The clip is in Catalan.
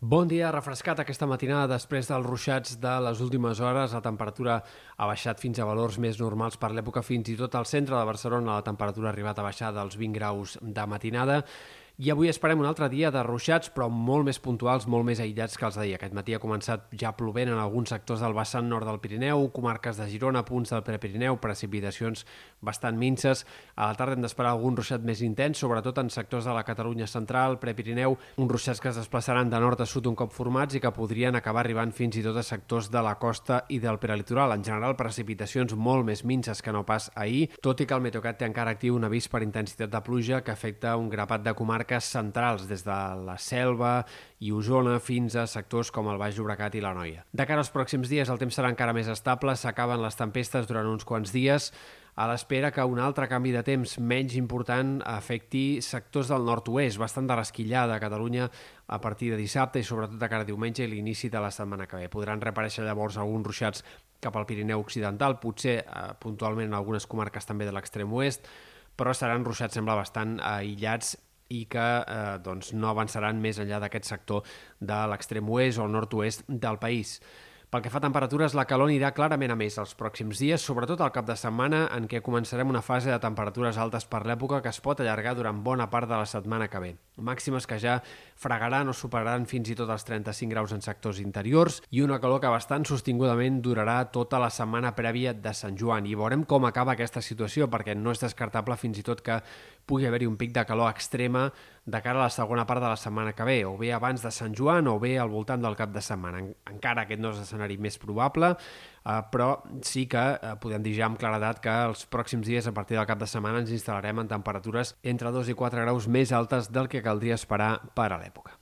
Bon dia, refrescat aquesta matinada després dels ruixats de les últimes hores. La temperatura ha baixat fins a valors més normals per l'època, fins i tot al centre de Barcelona la temperatura ha arribat a baixar dels 20 graus de matinada i avui esperem un altre dia de ruixats, però molt més puntuals, molt més aïllats que els d'ahir. Aquest matí ha començat ja plovent en alguns sectors del vessant nord del Pirineu, comarques de Girona, punts del Prepirineu, precipitacions bastant minces. A la tarda hem d'esperar algun ruixat més intens, sobretot en sectors de la Catalunya central, Prepirineu, uns ruixats que es desplaçaran de nord a sud un cop formats i que podrien acabar arribant fins i tot a sectors de la costa i del prelitoral. En general, precipitacions molt més minces que no pas ahir, tot i que el Meteocat té encara actiu un avís per intensitat de pluja que afecta un grapat de comarques comarques centrals, des de la Selva i Osona fins a sectors com el Baix Llobregat i la Noia. De cara als pròxims dies el temps serà encara més estable, s'acaben les tempestes durant uns quants dies, a l'espera que un altre canvi de temps menys important afecti sectors del nord-oest, bastant de resquillada a Catalunya a partir de dissabte i sobretot de cara a diumenge i l'inici de la setmana que ve. Podran reaparèixer llavors alguns ruixats cap al Pirineu Occidental, potser eh, puntualment en algunes comarques també de l'extrem oest, però seran ruixats, sembla, bastant aïllats i que eh, doncs, no avançaran més enllà d'aquest sector de l'extrem oest o nord-oest del país. Pel que fa a temperatures, la calor anirà clarament a més els pròxims dies, sobretot al cap de setmana en què començarem una fase de temperatures altes per l'època que es pot allargar durant bona part de la setmana que ve. Màximes que ja fregaran o superaran fins i tot els 35 graus en sectors interiors i una calor que bastant sostingudament durarà tota la setmana prèvia de Sant Joan. I veurem com acaba aquesta situació, perquè no és descartable fins i tot que pugui haver-hi un pic de calor extrema de cara a la segona part de la setmana que ve, o bé abans de Sant Joan o bé al voltant del cap de setmana. Encara aquest no és escenari més probable, eh, però sí que eh, podem dir ja amb claredat que els pròxims dies, a partir del cap de setmana, ens instal·larem en temperatures entre 2 i 4 graus més altes del que caldria esperar per a l'època.